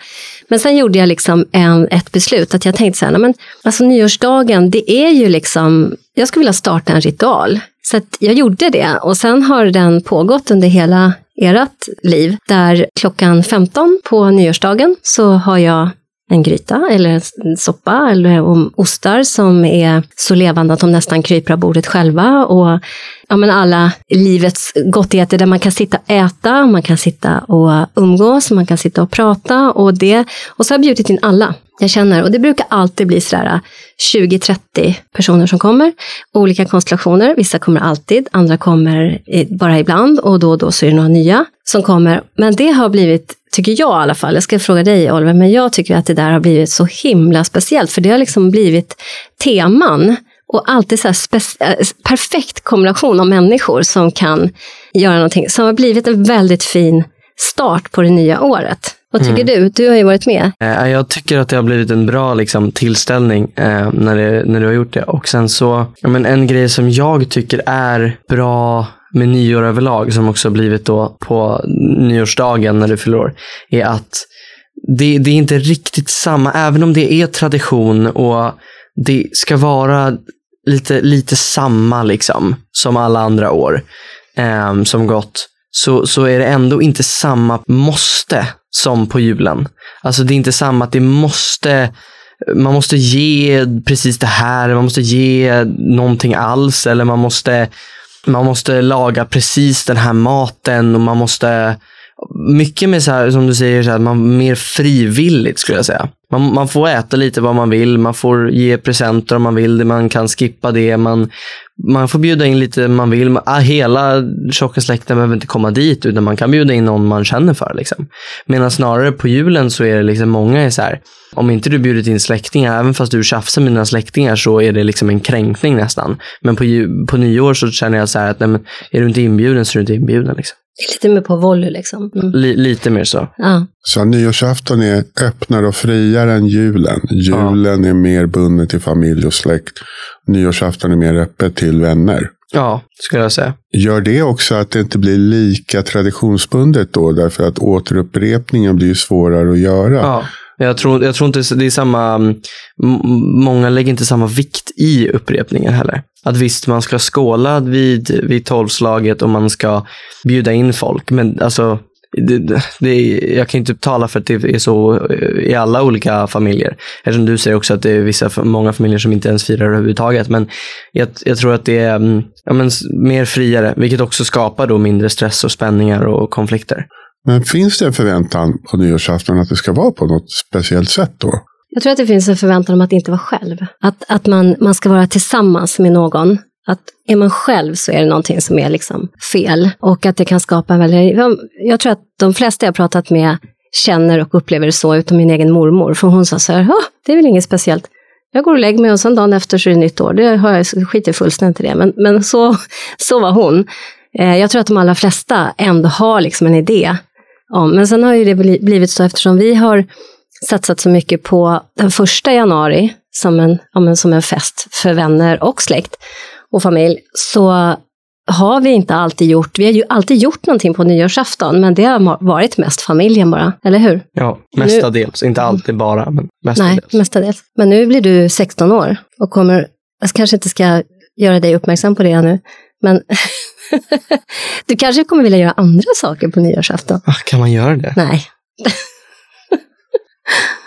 [SPEAKER 1] Men sen gjorde jag liksom en, ett beslut att jag tänkte så här, men alltså nyårsdagen, det är ju liksom, jag skulle vilja starta en ritual. Så jag gjorde det och sen har den pågått under hela ert liv. Där klockan 15 på nyårsdagen så har jag en gryta eller en soppa eller ostar som är så levande att de nästan kryper av bordet själva. Och ja, men alla livets gottigheter där man kan sitta och äta, man kan sitta och umgås, man kan sitta och prata. Och, det, och så har jag bjudit in alla jag känner. Och det brukar alltid bli sådär äh, 20-30 personer som kommer. Olika konstellationer. Vissa kommer alltid, andra kommer bara ibland och då och då så är det några nya som kommer. Men det har blivit, tycker jag i alla fall, jag ska fråga dig Oliver, men jag tycker att det där har blivit så himla speciellt. För det har liksom blivit teman och alltid så här äh, perfekt kombination av människor som kan göra någonting. Som har blivit en väldigt fin start på det nya året. Vad tycker mm. du? Du har ju varit med.
[SPEAKER 3] Eh, jag tycker att det har blivit en bra liksom, tillställning eh, när, det, när du har gjort det. Och sen så, ja, men en grej som jag tycker är bra med nyår överlag, som också blivit då på nyårsdagen när du fyller år, är att det, det är inte riktigt samma, även om det är tradition och det ska vara lite, lite samma liksom, som alla andra år eh, som gått, så, så är det ändå inte samma måste som på julen. Alltså det är inte samma att det måste man måste ge precis det här, man måste ge någonting alls eller man måste, man måste laga precis den här maten och man måste mycket mer så här, som du säger, så här, man, mer frivilligt skulle jag säga. Man, man får äta lite vad man vill, man får ge presenter om man vill, man kan skippa det, man, man får bjuda in lite man vill. Ah, hela tjocka släkten behöver inte komma dit, utan man kan bjuda in någon man känner för. Liksom. Medan snarare på julen så är det liksom många är så här, om inte du bjudit in släktingar, även fast du tjafsar med dina släktingar så är det liksom en kränkning nästan. Men på, på nyår så känner jag så här att nej, men, är du inte inbjuden så är du inte inbjuden. Liksom.
[SPEAKER 1] Lite mer på volley liksom.
[SPEAKER 3] Mm. lite mer så.
[SPEAKER 1] Ja.
[SPEAKER 2] Så nyårsafton är öppnare och friare än julen. Julen ja. är mer bunden till familj och släkt. Nyårsafton är mer öppet till vänner.
[SPEAKER 3] Ja, skulle jag säga.
[SPEAKER 2] Gör det också att det inte blir lika traditionsbundet då? Därför att återupprepningen blir svårare att göra.
[SPEAKER 3] Ja. Jag tror, jag tror inte det är samma, mm, många lägger inte samma vikt i upprepningen heller. Att visst, man ska skåla vid, vid tolvslaget och man ska bjuda in folk, men alltså det, det, jag kan inte tala för att det är så eh, i alla olika familjer. Eftersom du säger också att det är vissa, många familjer som inte ens firar överhuvudtaget. Men jag, jag tror att det är mm, ja, men, mer friare, vilket också skapar då mindre stress och spänningar och konflikter.
[SPEAKER 2] Men finns det en förväntan på nyårsafton att det ska vara på något speciellt sätt då?
[SPEAKER 1] Jag tror att det finns en förväntan om att inte vara själv. Att, att man, man ska vara tillsammans med någon. Att är man själv så är det någonting som är liksom fel. Och att det kan skapa en väldigt... Jag tror att de flesta jag pratat med känner och upplever det så, utom min egen mormor. För hon sa så här, det är väl inget speciellt. Jag går och lägger mig och sen dagen efter så är det nytt år. Det har jag skiter fullständigt i det. Men, men så, så var hon. Eh, jag tror att de allra flesta ändå har liksom en idé om. Men sen har ju det blivit så eftersom vi har satsat så mycket på den första januari som en, ja, som en fest för vänner och släkt och familj, så har vi inte alltid gjort, vi har ju alltid gjort någonting på nyårsafton, men det har varit mest familjen bara, eller hur?
[SPEAKER 3] Ja, mestadels, nu... inte alltid bara, men
[SPEAKER 1] mestadels. Nej, mestadels. Men nu blir du 16 år och kommer, jag kanske inte ska göra dig uppmärksam på det nu, men du kanske kommer vilja göra andra saker på nyårsafton?
[SPEAKER 3] Ah, kan man göra det?
[SPEAKER 1] Nej.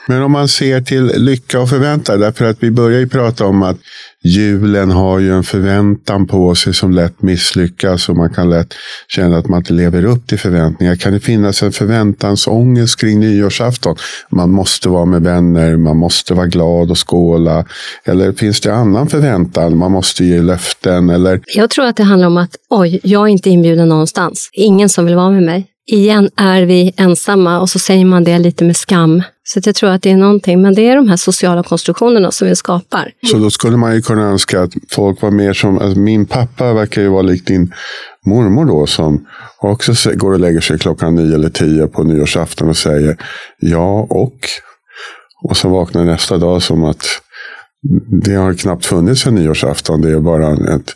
[SPEAKER 2] Men om man ser till lycka och förväntan, därför att vi börjar ju prata om att julen har ju en förväntan på sig som lätt misslyckas och man kan lätt känna att man inte lever upp till förväntningar. Kan det finnas en förväntansångest kring nyårsafton? Man måste vara med vänner, man måste vara glad och skåla. Eller finns det annan förväntan? Man måste ge löften eller?
[SPEAKER 1] Jag tror att det handlar om att oj, jag är inte inbjuden någonstans. Ingen som vill vara med mig igen är vi ensamma och så säger man det lite med skam. Så jag tror att det är någonting, men det är de här sociala konstruktionerna som vi skapar.
[SPEAKER 2] Så då skulle man ju kunna önska att folk var mer som, alltså min pappa verkar ju vara lik din mormor då som också går och lägger sig klockan nio eller tio på nyårsafton och säger ja och Och så vaknar nästa dag som att det har knappt funnits en nyårsafton. Det är bara ett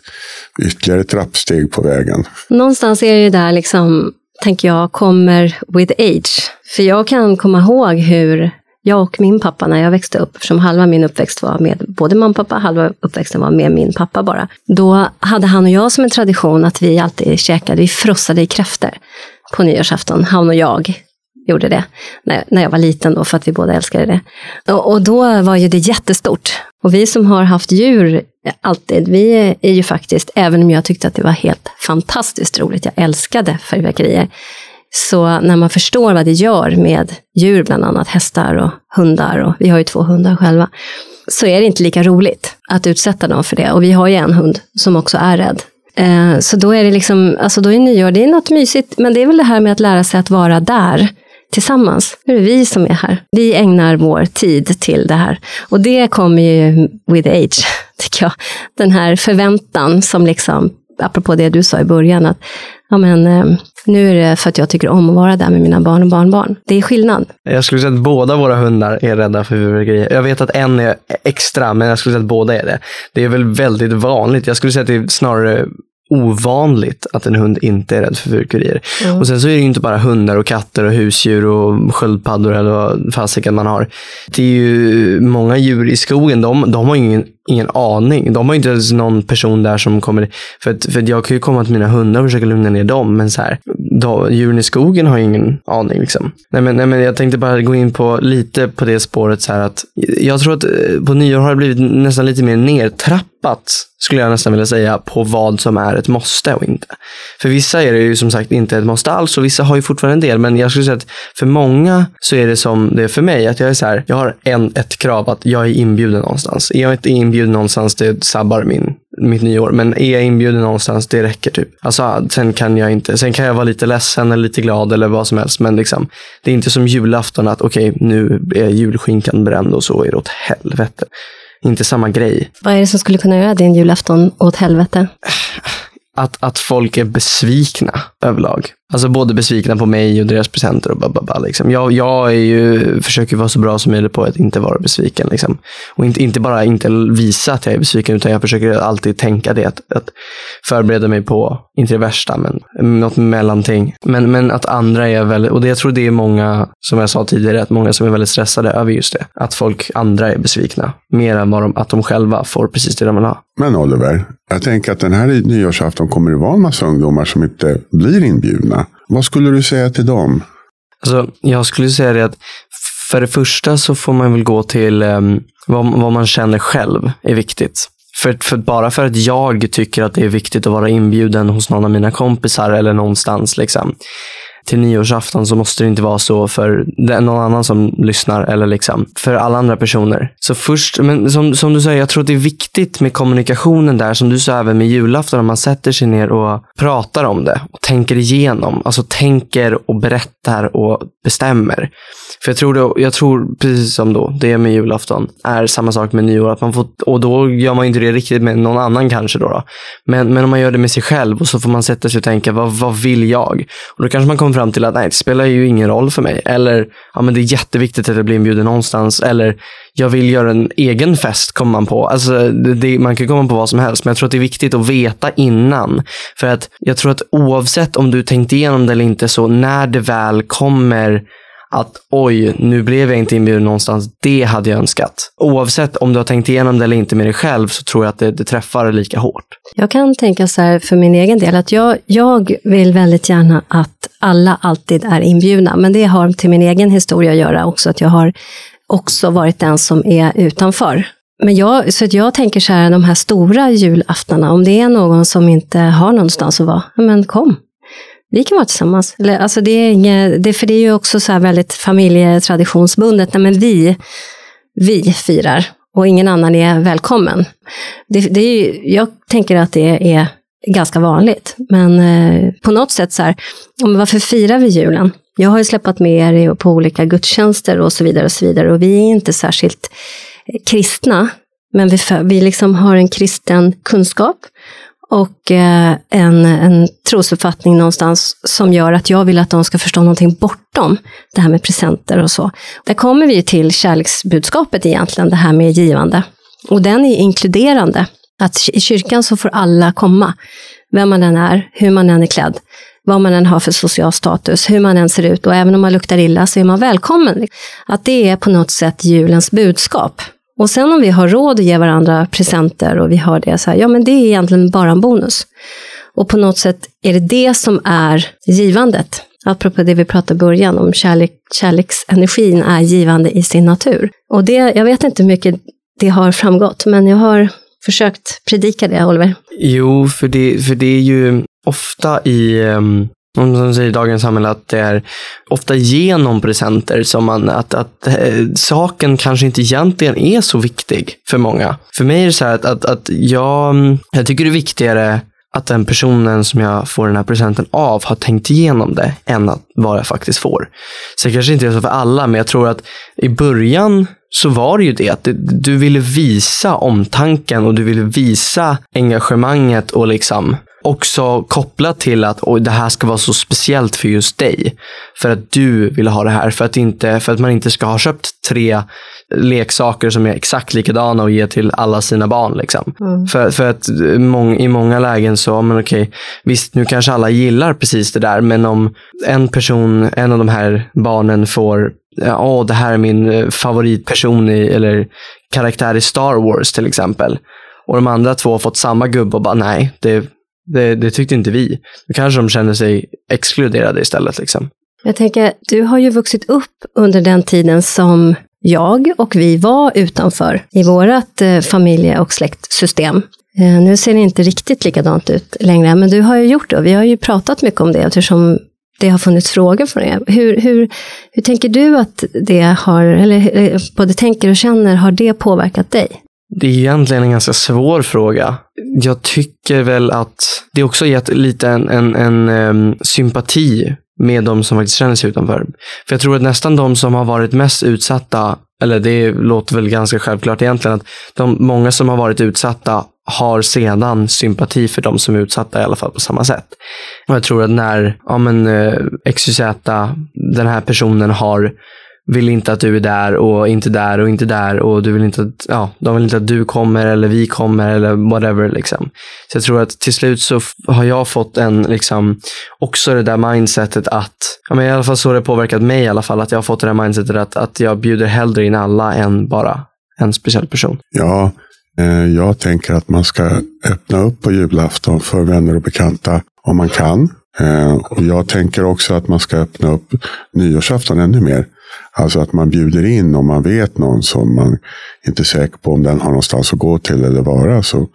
[SPEAKER 2] ytterligare trappsteg på vägen.
[SPEAKER 1] Någonstans är det där, liksom, tänker jag, kommer with age. För jag kan komma ihåg hur jag och min pappa när jag växte upp, eftersom halva min uppväxt var med både mamma och pappa, halva uppväxten var med min pappa bara. Då hade han och jag som en tradition att vi alltid käkade, vi frossade i kräftor på nyårsafton, han och jag gjorde det när, när jag var liten då, för att vi båda älskade det. Och, och, då var ju det jättestort. Och vi som har haft djur alltid, vi är ju faktiskt, även om jag tyckte att det var helt fantastiskt roligt, jag älskade fyrverkerier, så när man förstår vad det gör med djur, bland annat hästar och hundar, och vi har ju två hundar själva, så är det inte lika roligt att utsätta dem för det. Och vi har ju en hund som också är rädd. Eh, så då är det liksom, alltså då är nyår, det är något mysigt, men det är väl det här med att lära sig att vara där tillsammans. Nu är det vi som är här. Vi ägnar vår tid till det här. Och det kommer ju with age, tycker jag. Den här förväntan som liksom, apropå det du sa i början, att ja men, eh, nu är det för att jag tycker om att vara där med mina barn och barnbarn. Det är skillnad.
[SPEAKER 3] Jag skulle säga att båda våra hundar är rädda för fyrverkerier. Jag vet att en är extra, men jag skulle säga att båda är det. Det är väl väldigt vanligt. Jag skulle säga att det är snarare ovanligt att en hund inte är rädd för fyrverkerier. Mm. Och sen så är det ju inte bara hundar och katter och husdjur och sköldpaddor eller vad fasiken man har. Det är ju många djur i skogen, de, de har ingen, ingen aning. De har inte ens någon person där som kommer, för att, för att jag kan ju komma till mina hundar och försöka lugna ner dem, men så här, då, djuren i skogen har ju ingen aning. Liksom. Nej, men, nej, men jag tänkte bara gå in på lite på det spåret så här att jag tror att eh, på nyår har det blivit nästan lite mer nedtrappat skulle jag nästan vilja säga, på vad som är ett måste och inte. För vissa är det ju som sagt inte ett måste alls och vissa har ju fortfarande en del. Men jag skulle säga att för många så är det som det är för mig. Att jag är så här, jag har en, ett krav att jag är inbjuden någonstans. Är jag inte inbjuden någonstans, det sabbar min, mitt nyår. Men är jag inbjuden någonstans, det räcker typ. Alltså, sen kan jag inte, sen kan jag vara lite ledsen eller lite glad eller vad som helst. Men liksom, det är inte som julafton att okej, okay, nu är julskinkan bränd och så är det åt helvete inte samma grej.
[SPEAKER 1] Vad är det som skulle kunna göra din julafton åt helvete?
[SPEAKER 3] Att, att folk är besvikna överlag. Alltså både besvikna på mig och deras presenter och bababa, liksom. jag, jag är ju, försöker vara så bra som möjligt på att inte vara besviken. Liksom. Och inte, inte bara inte visa att jag är besviken, utan jag försöker alltid tänka det. Att, att förbereda mig på, inte det värsta, men mm, något mellanting. Men, men att andra är väldigt, och det, jag tror det är många, som jag sa tidigare, att många som är väldigt stressade över just det. Att folk, andra är besvikna. Mer än vad de, att de själva får precis det de vill ha.
[SPEAKER 2] Men Oliver, jag tänker att den här nyårsafton kommer det vara en massa ungdomar som inte blir inbjudna. Vad skulle du säga till dem?
[SPEAKER 3] Alltså, jag skulle säga det att för det första så får man väl gå till um, vad, vad, man känner själv är viktigt. För, för, bara för att jag tycker att det är viktigt att vara inbjuden hos någon av mina kompisar eller någonstans liksom, till nyårsafton så måste det inte vara så för någon annan som lyssnar eller liksom för alla andra personer. Så först, men som, som du säger, jag tror att det är viktigt med kommunikationen där, som du sa även med julafton, att man sätter sig ner och pratar om det och tänker igenom. Alltså tänker och berättar och bestämmer. För jag tror, det, jag tror precis som då, det med julafton är samma sak med nyår. Att man får, och då gör man inte det riktigt med någon annan kanske. Då, då. Men, men om man gör det med sig själv och så får man sätta sig och tänka, vad, vad vill jag? Och då kanske man kommer fram till att nej, det spelar ju ingen roll för mig. Eller, ja men det är jätteviktigt att jag blir inbjuden någonstans. Eller, jag vill göra en egen fest, kommer man på. Alltså, det, man kan komma på vad som helst, men jag tror att det är viktigt att veta innan. För att jag tror att oavsett om du tänkt igenom det eller inte, så när det väl kommer att oj, nu blev jag inte inbjuden någonstans. Det hade jag önskat. Oavsett om du har tänkt igenom det eller inte med dig själv så tror jag att det, det träffar lika hårt.
[SPEAKER 1] Jag kan tänka så här för min egen del att jag, jag vill väldigt gärna att alla alltid är inbjudna. Men det har till min egen historia att göra också, att jag har också varit den som är utanför. Men jag, så att jag tänker så här, de här stora julaftnarna, om det är någon som inte har någonstans att vara, men kom, vi kan vara tillsammans. Eller, alltså det är inget, det, för det är ju också så väldigt familjetraditionsbundet. Nej, men vi, vi firar och ingen annan är välkommen. Det, det är ju, jag tänker att det är ganska vanligt. Men eh, på något sätt så här, varför firar vi julen? Jag har ju släppt med er på olika gudstjänster och så vidare och så vidare och vi är inte särskilt kristna. Men vi, vi liksom har en kristen kunskap och eh, en, en trosuppfattning någonstans som gör att jag vill att de ska förstå någonting bortom det här med presenter och så. Där kommer vi till kärleksbudskapet egentligen, det här med givande. Och den är inkluderande. Att i kyrkan så får alla komma, vem man än är, hur man än är klädd, vad man än har för social status, hur man än ser ut och även om man luktar illa så är man välkommen. Att det är på något sätt julens budskap. Och sen om vi har råd att ge varandra presenter och vi har det så här, ja men det är egentligen bara en bonus. Och på något sätt är det det som är givandet. Apropå det vi pratade i början om kärlek, kärleksenergin är givande i sin natur. Och det, jag vet inte hur mycket det har framgått, men jag har försökt predika det, Oliver.
[SPEAKER 3] Jo, för det, för det är ju ofta i ehm, om man säger i dagens samhälle att det är ofta genom presenter som man, att, att äh, saken kanske inte egentligen är så viktig för många. För mig är det så här att, att, att jag, jag tycker det är viktigare att den personen som jag får den här presenten av har tänkt igenom det än att vad jag faktiskt får. Så det kanske inte är så för alla, men jag tror att i början så var det ju det att du ville visa omtanken och du ville visa engagemanget och liksom också kopplat till att oj, det här ska vara så speciellt för just dig. För att du vill ha det här. För att, inte, för att man inte ska ha köpt tre leksaker som är exakt likadana och ge till alla sina barn. Liksom. Mm. För, för att mång, i många lägen så, men okej, visst nu kanske alla gillar precis det där, men om en person, en av de här barnen får, ja, åh, det här är min eh, favoritperson i, eller karaktär i Star Wars till exempel. Och de andra två har fått samma gubbe och bara nej, det det, det tyckte inte vi. Då kanske de känner sig exkluderade istället. Liksom.
[SPEAKER 1] Jag tänker, du har ju vuxit upp under den tiden som jag och vi var utanför i vårt eh, familje och släktsystem. Eh, nu ser det inte riktigt likadant ut längre, men du har ju gjort det vi har ju pratat mycket om det eftersom det har funnits frågor från er. Hur, hur, hur tänker du att det har, eller eh, både tänker och känner, har det påverkat dig?
[SPEAKER 3] Det är egentligen en ganska svår fråga. Jag tycker väl att det också gett lite en, en, en um, sympati med de som faktiskt känner sig utanför. För jag tror att nästan de som har varit mest utsatta, eller det låter väl ganska självklart egentligen, att de många som har varit utsatta har sedan sympati för de som är utsatta i alla fall på samma sätt. Och jag tror att när ja, men, eh, XYZ, den här personen har vill inte att du är där och inte där och inte där och du vill inte att, ja, de vill inte att du kommer eller vi kommer eller whatever liksom. Så jag tror att till slut så har jag fått en, liksom, också det där mindsetet att, ja men i alla fall så har det påverkat mig i alla fall, att jag har fått det där mindsetet att, att jag bjuder hellre in alla än bara en speciell person.
[SPEAKER 2] Ja, eh, jag tänker att man ska öppna upp på julafton för vänner och bekanta om man kan. Eh, och jag tänker också att man ska öppna upp nyårsafton ännu mer. Alltså att man bjuder in om man vet någon som man inte är säker på om den har någonstans att gå till eller vara. Så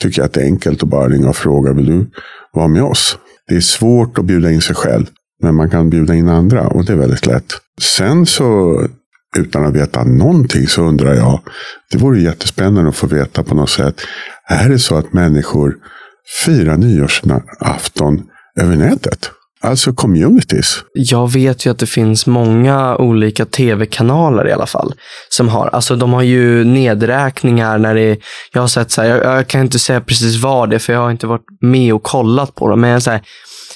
[SPEAKER 2] tycker jag att det är enkelt att bara ringa och fråga, vill du vara med oss? Det är svårt att bjuda in sig själv, men man kan bjuda in andra och det är väldigt lätt. Sen så, utan att veta någonting, så undrar jag, det vore jättespännande att få veta på något sätt, är det så att människor firar nyårsafton över nätet? Alltså communities.
[SPEAKER 3] Jag vet ju att det finns många olika tv-kanaler i alla fall. Som har, alltså de har ju nedräkningar när det jag har sett så här, jag, jag, kan inte säga precis vad det är för jag har inte varit med och kollat på dem. Men jag, så här,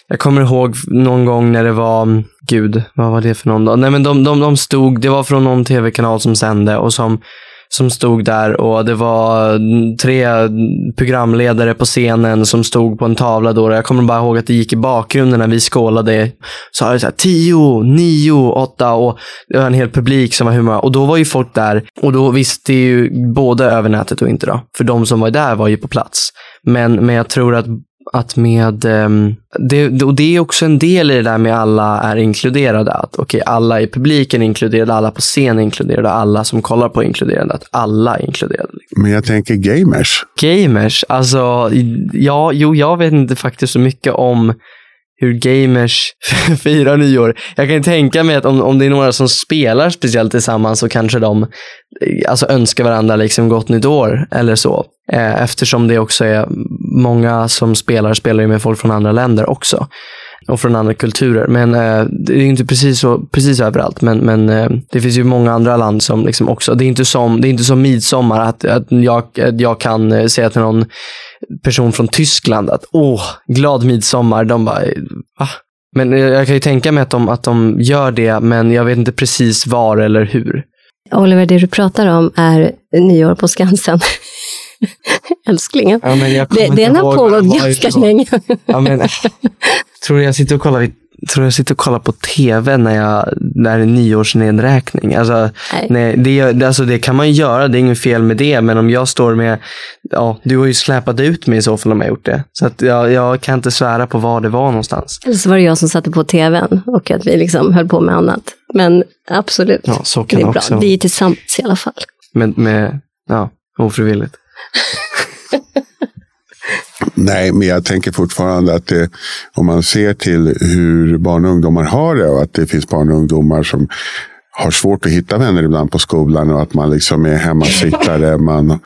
[SPEAKER 3] jag kommer ihåg någon gång när det var, gud, vad var det för någon dag? Nej men de, de, de stod, det var från någon tv-kanal som sände och som som stod där och det var tre programledare på scenen som stod på en tavla då. Jag kommer bara ihåg att det gick i bakgrunden när vi skålade. Så var det så här, tio, nio, åtta och det var en hel publik som var hur många. Och då var ju folk där och då visste ju både över nätet och inte då. För de som var där var ju på plats. Men, men jag tror att att med, um, det, och det är också en del i det där med alla är inkluderade. Att okay, alla i publiken är inkluderade, alla på scen är inkluderade, alla som kollar på är inkluderade. Att alla är inkluderade.
[SPEAKER 2] Men jag tänker gamers.
[SPEAKER 3] Gamers, alltså ja, jo, jag vet inte faktiskt så mycket om hur gamers firar nyår. Jag kan tänka mig att om, om det är några som spelar speciellt tillsammans så kanske de eh, alltså önskar varandra liksom gott nytt år eller så. Eh, eftersom det också är många som spelar, spelar ju med folk från andra länder också och från andra kulturer. Men eh, det är inte precis, så, precis överallt. Men, men eh, det finns ju många andra land som liksom också, det är inte som, det är inte som midsommar att, att, jag, att jag kan eh, säga till någon person från Tyskland att åh, glad midsommar. De bara, va? Men eh, jag kan ju tänka mig att de, att de gör det, men jag vet inte precis var eller hur.
[SPEAKER 1] Oliver, det du pratar om är nyår på Skansen. Älsklingen.
[SPEAKER 3] Ja, men
[SPEAKER 1] Det, den har pågått ganska
[SPEAKER 3] ifrån.
[SPEAKER 1] länge.
[SPEAKER 3] Ja, men, tror jag sitter och kollar vid Tror jag sitter och kollar på tv när, jag, när det är nyårsnedräkning? Alltså,
[SPEAKER 1] Nej.
[SPEAKER 3] nej, det, alltså, det kan man ju göra, det är inget fel med det. Men om jag står med, ja, du har ju släpat ut mig i så fall om jag gjort det. Så att jag, jag kan inte svära på var det var någonstans.
[SPEAKER 1] Eller så var det jag som satte på tvn och att vi liksom höll på med annat. Men absolut,
[SPEAKER 3] Ja, så
[SPEAKER 1] det
[SPEAKER 3] kan
[SPEAKER 1] är
[SPEAKER 3] det
[SPEAKER 1] bra.
[SPEAKER 3] också
[SPEAKER 1] Vi är tillsammans i alla fall.
[SPEAKER 3] med, med, ja, ofrivilligt.
[SPEAKER 2] Nej, men jag tänker fortfarande att det, om man ser till hur barn och ungdomar har det och att det finns barn och ungdomar som har svårt att hitta vänner ibland på skolan och att man liksom är hemmasittare. man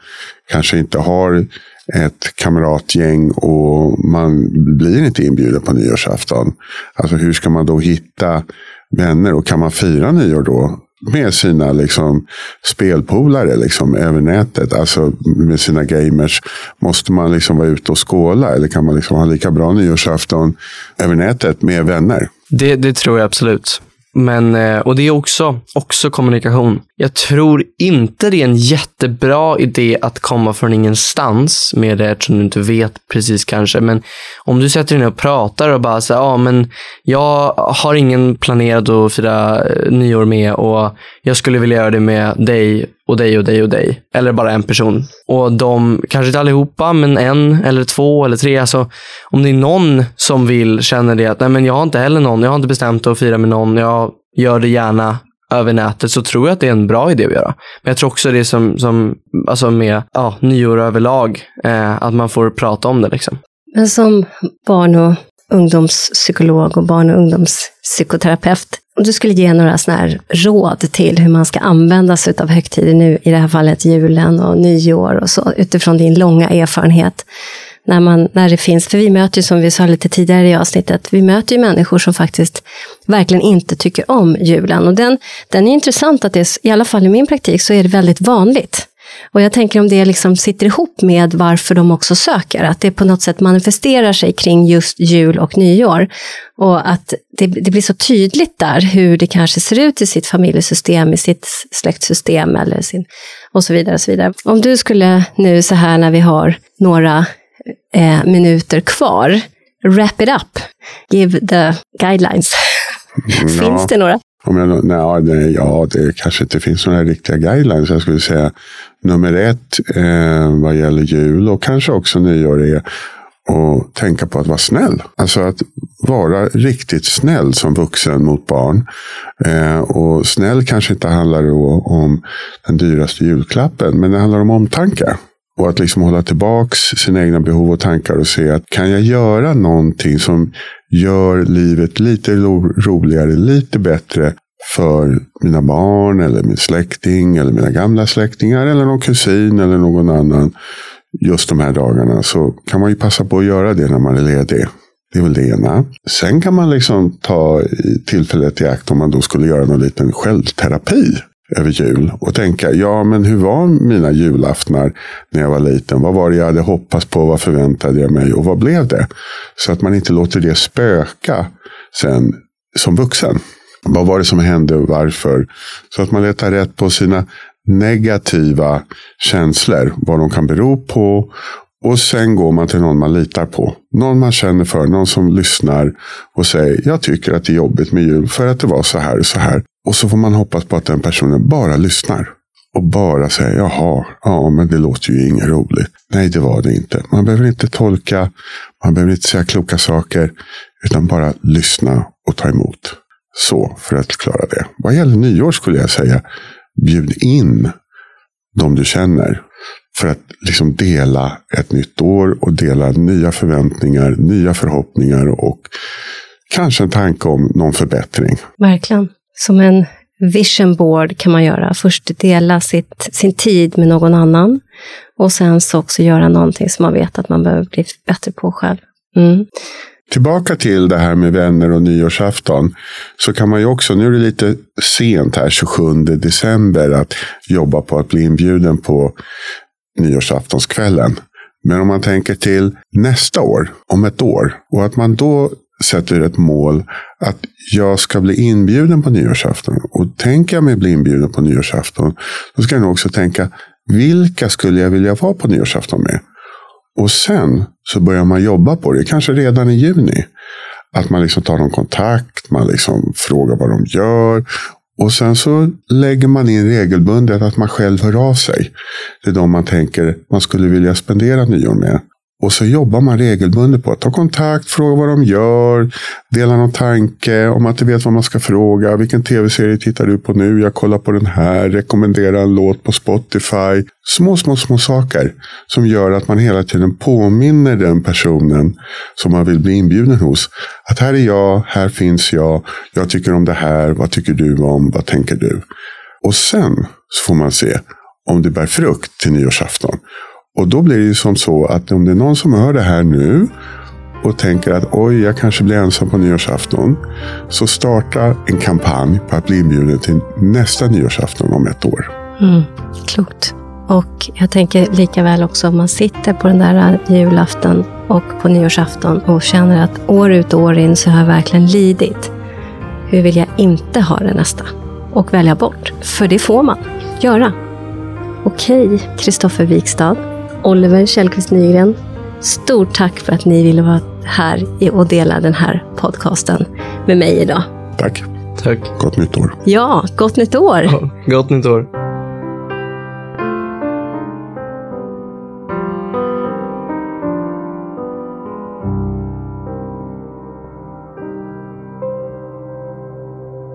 [SPEAKER 2] kanske inte har ett kamratgäng och man blir inte inbjuden på nyårsafton. Alltså hur ska man då hitta vänner och kan man fira nyår då med sina liksom, spelpolare liksom, över nätet, alltså med sina gamers. Måste man liksom vara ute och skåla eller kan man liksom ha lika bra nyårsafton över nätet med vänner?
[SPEAKER 3] Det, det tror jag absolut. Men, eh, och det är också, också kommunikation. Jag tror inte det är en jättebra idé att komma från ingenstans med det eftersom du inte vet precis kanske. Men om du sätter dig ner och pratar och bara säger, ja men jag har ingen planerad att fira eh, nyår med och jag skulle vilja göra det med dig och dig och dig och dig. Eller bara en person. Och de, kanske inte allihopa, men en eller två eller tre. Alltså, om det är någon som vill, känner det att nej men jag har inte heller någon, jag har inte bestämt att fira med någon, jag gör det gärna över nätet så tror jag att det är en bra idé att göra. Men jag tror också det som, som alltså med ja, nyår överlag, eh, att man får prata om det. Liksom.
[SPEAKER 1] Men som barn och ungdomspsykolog och barn och ungdomspsykoterapeut, om du skulle ge några såna här råd till hur man ska använda sig av högtider nu, i det här fallet julen och nyår och så, utifrån din långa erfarenhet. När, man, när det finns, för vi möter ju som vi sa lite tidigare i avsnittet, vi möter ju människor som faktiskt verkligen inte tycker om julen. Och den, den är intressant att det, är- i alla fall i min praktik, så är det väldigt vanligt. Och jag tänker om det liksom sitter ihop med varför de också söker, att det på något sätt manifesterar sig kring just jul och nyår. Och att det, det blir så tydligt där hur det kanske ser ut i sitt familjesystem, i sitt släktsystem eller sin, och så vidare. Och så vidare. Om du skulle nu så här när vi har några eh, minuter kvar, wrap it up, give the guidelines. Finns det några?
[SPEAKER 2] Om jag, nej, nej, ja, det kanske inte finns några riktiga guidelines. Jag skulle säga nummer ett eh, vad gäller jul och kanske också nyår är att tänka på att vara snäll. Alltså att vara riktigt snäll som vuxen mot barn. Eh, och snäll kanske inte handlar om den dyraste julklappen, men det handlar om omtanke. Och att liksom hålla tillbaks sina egna behov och tankar och se att kan jag göra någonting som gör livet lite ro- roligare, lite bättre för mina barn eller min släkting eller mina gamla släktingar eller någon kusin eller någon annan just de här dagarna så kan man ju passa på att göra det när man är ledig. Det är väl det ena. Sen kan man liksom ta tillfället i akt om man då skulle göra någon liten självterapi över jul och tänka, ja men hur var mina julaftnar när jag var liten? Vad var det jag hade hoppats på? Vad förväntade jag mig? Och vad blev det? Så att man inte låter det spöka sen som vuxen. Vad var det som hände och varför? Så att man letar rätt på sina negativa känslor, vad de kan bero på. Och sen går man till någon man litar på. Någon man känner för, någon som lyssnar och säger jag tycker att det är jobbigt med jul för att det var så här och så här. Och så får man hoppas på att den personen bara lyssnar. Och bara säger jaha, ja men det låter ju inget roligt. Nej det var det inte. Man behöver inte tolka, man behöver inte säga kloka saker. Utan bara lyssna och ta emot. Så för att klara det. Vad gäller nyår skulle jag säga, bjud in de du känner. För att liksom dela ett nytt år och dela nya förväntningar, nya förhoppningar och kanske en tanke om någon förbättring.
[SPEAKER 1] Verkligen. Som en vision board kan man göra. Först dela sitt, sin tid med någon annan och sen så också göra någonting som man vet att man behöver bli bättre på själv. Mm.
[SPEAKER 2] Tillbaka till det här med vänner och nyårsafton. Så kan man ju också, nu är det lite sent här, 27 december, att jobba på att bli inbjuden på nyårsaftonskvällen. Men om man tänker till nästa år, om ett år, och att man då sätter ett mål att jag ska bli inbjuden på nyårsafton. Och tänker jag mig bli inbjuden på nyårsafton, då ska jag nog också tänka, vilka skulle jag vilja vara på nyårsafton med? Och sen så börjar man jobba på det, kanske redan i juni. Att man liksom tar någon kontakt, man liksom frågar vad de gör. Och sen så lägger man in regelbundet att man själv hör av sig. Det är de man tänker man skulle vilja spendera nyår med. Och så jobbar man regelbundet på att ta kontakt, fråga vad de gör, dela någon tanke om att du vet vad man ska fråga. Vilken tv-serie tittar du på nu? Jag kollar på den här. Rekommendera en låt på Spotify. Små, små, små saker som gör att man hela tiden påminner den personen som man vill bli inbjuden hos. Att här är jag, här finns jag, jag tycker om det här, vad tycker du om, vad tänker du? Och sen så får man se om det bär frukt till nyårsafton. Och då blir det ju som så att om det är någon som hör det här nu och tänker att oj, jag kanske blir ensam på nyårsafton. Så starta en kampanj på att bli inbjuden till nästa nyårsafton om ett år.
[SPEAKER 1] Mm, klokt. Och jag tänker lika väl också om man sitter på den där julafton och på nyårsafton och känner att år ut och år in så har jag verkligen lidit. Hur vill jag inte ha det nästa? Och välja bort. För det får man göra. Okej, Kristoffer Wikstad. Oliver Källqvist Nygren. Stort tack för att ni ville vara här och dela den här podcasten med mig idag.
[SPEAKER 2] Tack.
[SPEAKER 3] Tack.
[SPEAKER 2] Gott nytt år.
[SPEAKER 1] Ja, gott nytt år!
[SPEAKER 3] Ja, gott nytt år.